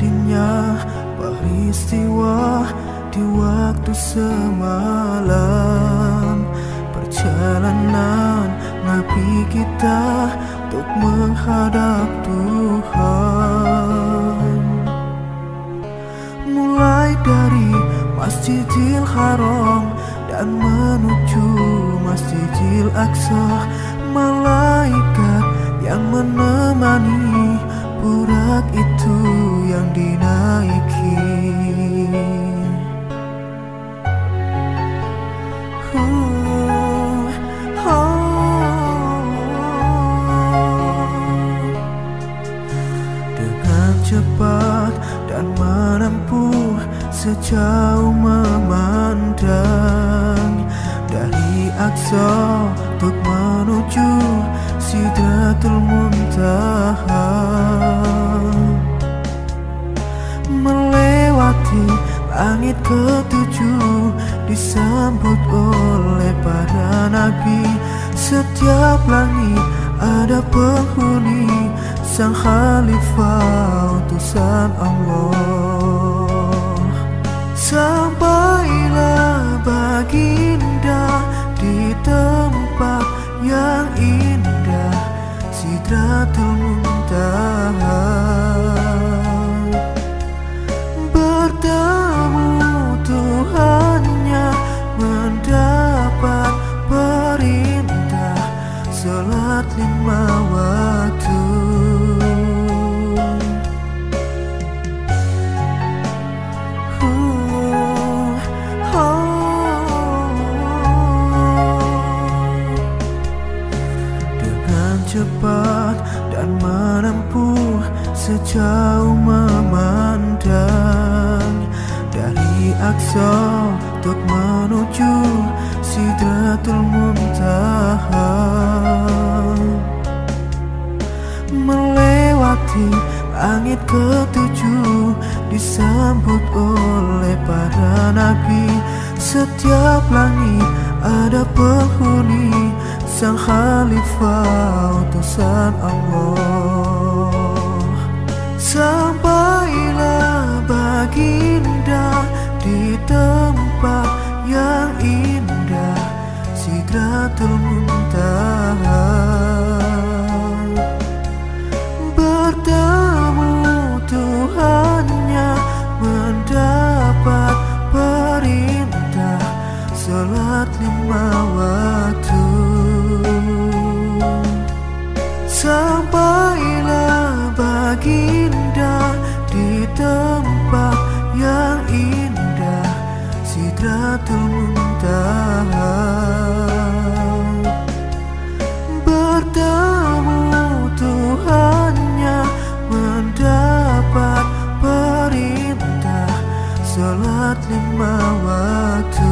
Terjadinya peristiwa di waktu semalam. Perjalanan Nabi kita untuk menghadap Tuhan. Mulai dari Masjidil Haram dan menuju Masjidil Aqsa Malaikat yang menemani burak itu yang dinaiki. Dengan cepat dan menempuh sejauh memandang Dari Aqsa untuk menuju Sidratul Muntaha langit ketujuh Disambut oleh para nabi. Setiap langit ada penghuni Sang Khalifah utusan Allah. Sampailah baginda di tempat yang indah Sidratul Muntaha dan menempuh sejauh memandang Dari Aqsa untuk menuju Sidratul Muntaha. Melewati langit ketujuh Disambut oleh para nabi. Setiap langit ada penghuni Sang Khalifah utusan Allah Sampailah lima waktu